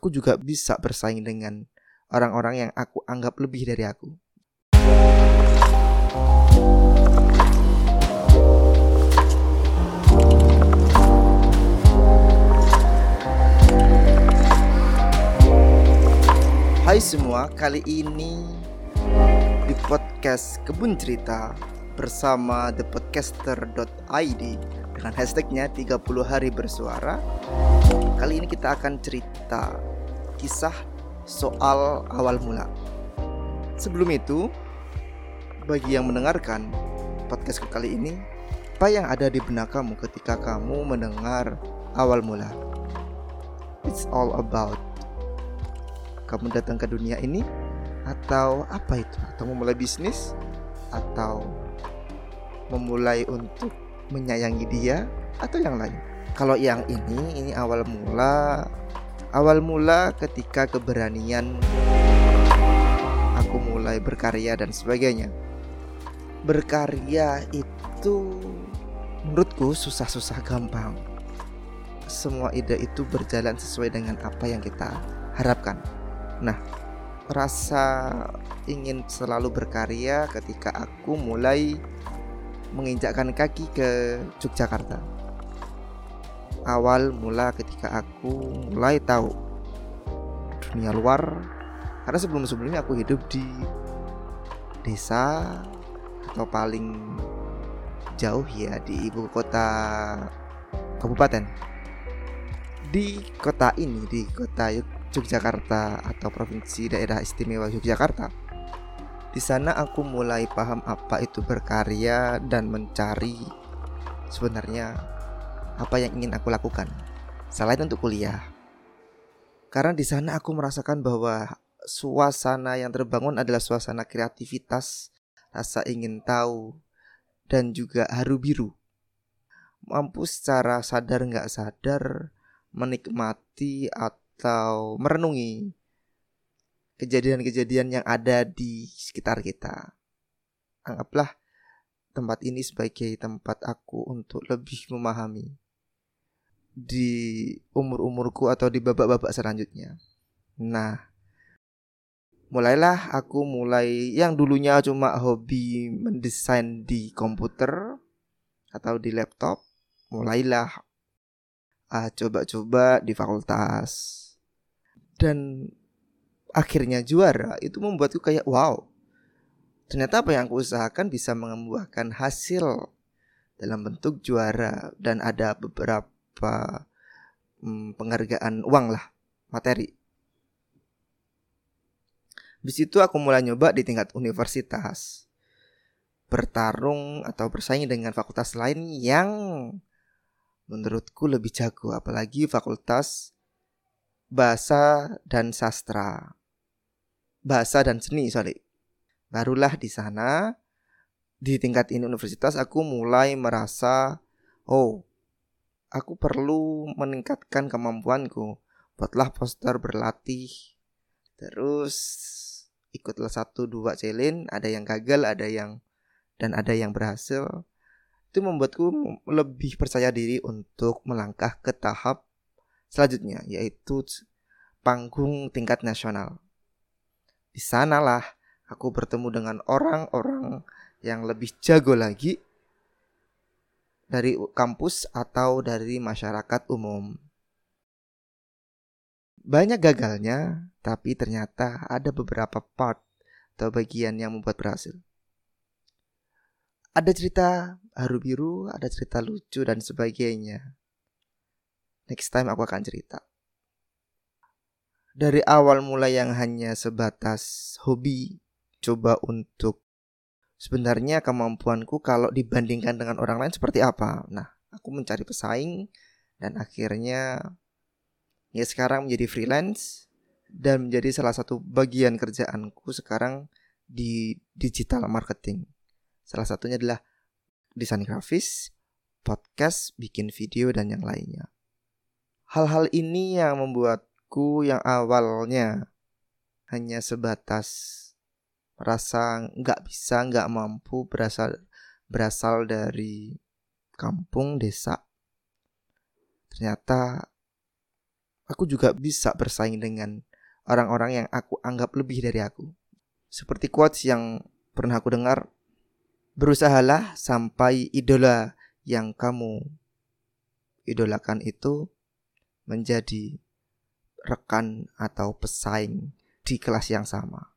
aku juga bisa bersaing dengan orang-orang yang aku anggap lebih dari aku. Hai semua, kali ini di podcast Kebun Cerita bersama thepodcaster.id dengan hashtagnya 30 hari bersuara. Kali ini kita akan cerita kisah soal awal mula. Sebelum itu, bagi yang mendengarkan podcast kali ini, apa yang ada di benak kamu ketika kamu mendengar awal mula? It's all about kamu datang ke dunia ini atau apa itu? Atau memulai bisnis atau memulai untuk menyayangi dia atau yang lain? Kalau yang ini ini awal mula awal mula ketika keberanian aku mulai berkarya dan sebagainya. Berkarya itu menurutku susah-susah gampang. Semua ide itu berjalan sesuai dengan apa yang kita harapkan. Nah, rasa ingin selalu berkarya ketika aku mulai menginjakkan kaki ke Yogyakarta. Awal mula ketika aku mulai tahu dunia luar karena sebelum-sebelumnya aku hidup di desa atau paling jauh ya di ibu kota kabupaten. Di kota ini, di kota Yogyakarta atau Provinsi Daerah Istimewa Yogyakarta. Di sana aku mulai paham apa itu berkarya dan mencari sebenarnya apa yang ingin aku lakukan selain untuk kuliah. Karena di sana aku merasakan bahwa suasana yang terbangun adalah suasana kreativitas, rasa ingin tahu, dan juga haru biru. Mampu secara sadar nggak sadar menikmati atau merenungi kejadian-kejadian yang ada di sekitar kita. Anggaplah tempat ini sebagai tempat aku untuk lebih memahami di umur-umurku atau di babak-babak selanjutnya. Nah, mulailah aku mulai yang dulunya cuma hobi mendesain di komputer atau di laptop, mulailah ah, coba-coba di fakultas dan akhirnya juara itu membuatku kayak wow ternyata apa yang aku usahakan bisa membuahkan hasil dalam bentuk juara dan ada beberapa hmm, penghargaan uang lah materi Di situ aku mulai nyoba di tingkat universitas bertarung atau bersaing dengan fakultas lain yang menurutku lebih jago apalagi fakultas bahasa dan sastra. Bahasa dan seni, sorry. Barulah di sana di tingkat ini universitas aku mulai merasa oh, aku perlu meningkatkan kemampuanku. Buatlah poster berlatih. Terus ikutlah satu dua challenge, ada yang gagal, ada yang dan ada yang berhasil. Itu membuatku lebih percaya diri untuk melangkah ke tahap selanjutnya yaitu panggung tingkat nasional. Di sanalah aku bertemu dengan orang-orang yang lebih jago lagi dari kampus atau dari masyarakat umum. Banyak gagalnya, tapi ternyata ada beberapa part atau bagian yang membuat berhasil. Ada cerita haru biru, ada cerita lucu dan sebagainya. Next time aku akan cerita. Dari awal mulai yang hanya sebatas hobi, coba untuk sebenarnya kemampuanku kalau dibandingkan dengan orang lain seperti apa. Nah, aku mencari pesaing dan akhirnya ya sekarang menjadi freelance dan menjadi salah satu bagian kerjaanku sekarang di digital marketing. Salah satunya adalah desain grafis, podcast, bikin video dan yang lainnya. Hal-hal ini yang membuatku yang awalnya hanya sebatas rasa nggak bisa, nggak mampu berasal berasal dari kampung desa. Ternyata aku juga bisa bersaing dengan orang-orang yang aku anggap lebih dari aku. Seperti quotes yang pernah aku dengar, berusahalah sampai idola yang kamu idolakan itu menjadi rekan atau pesaing di kelas yang sama.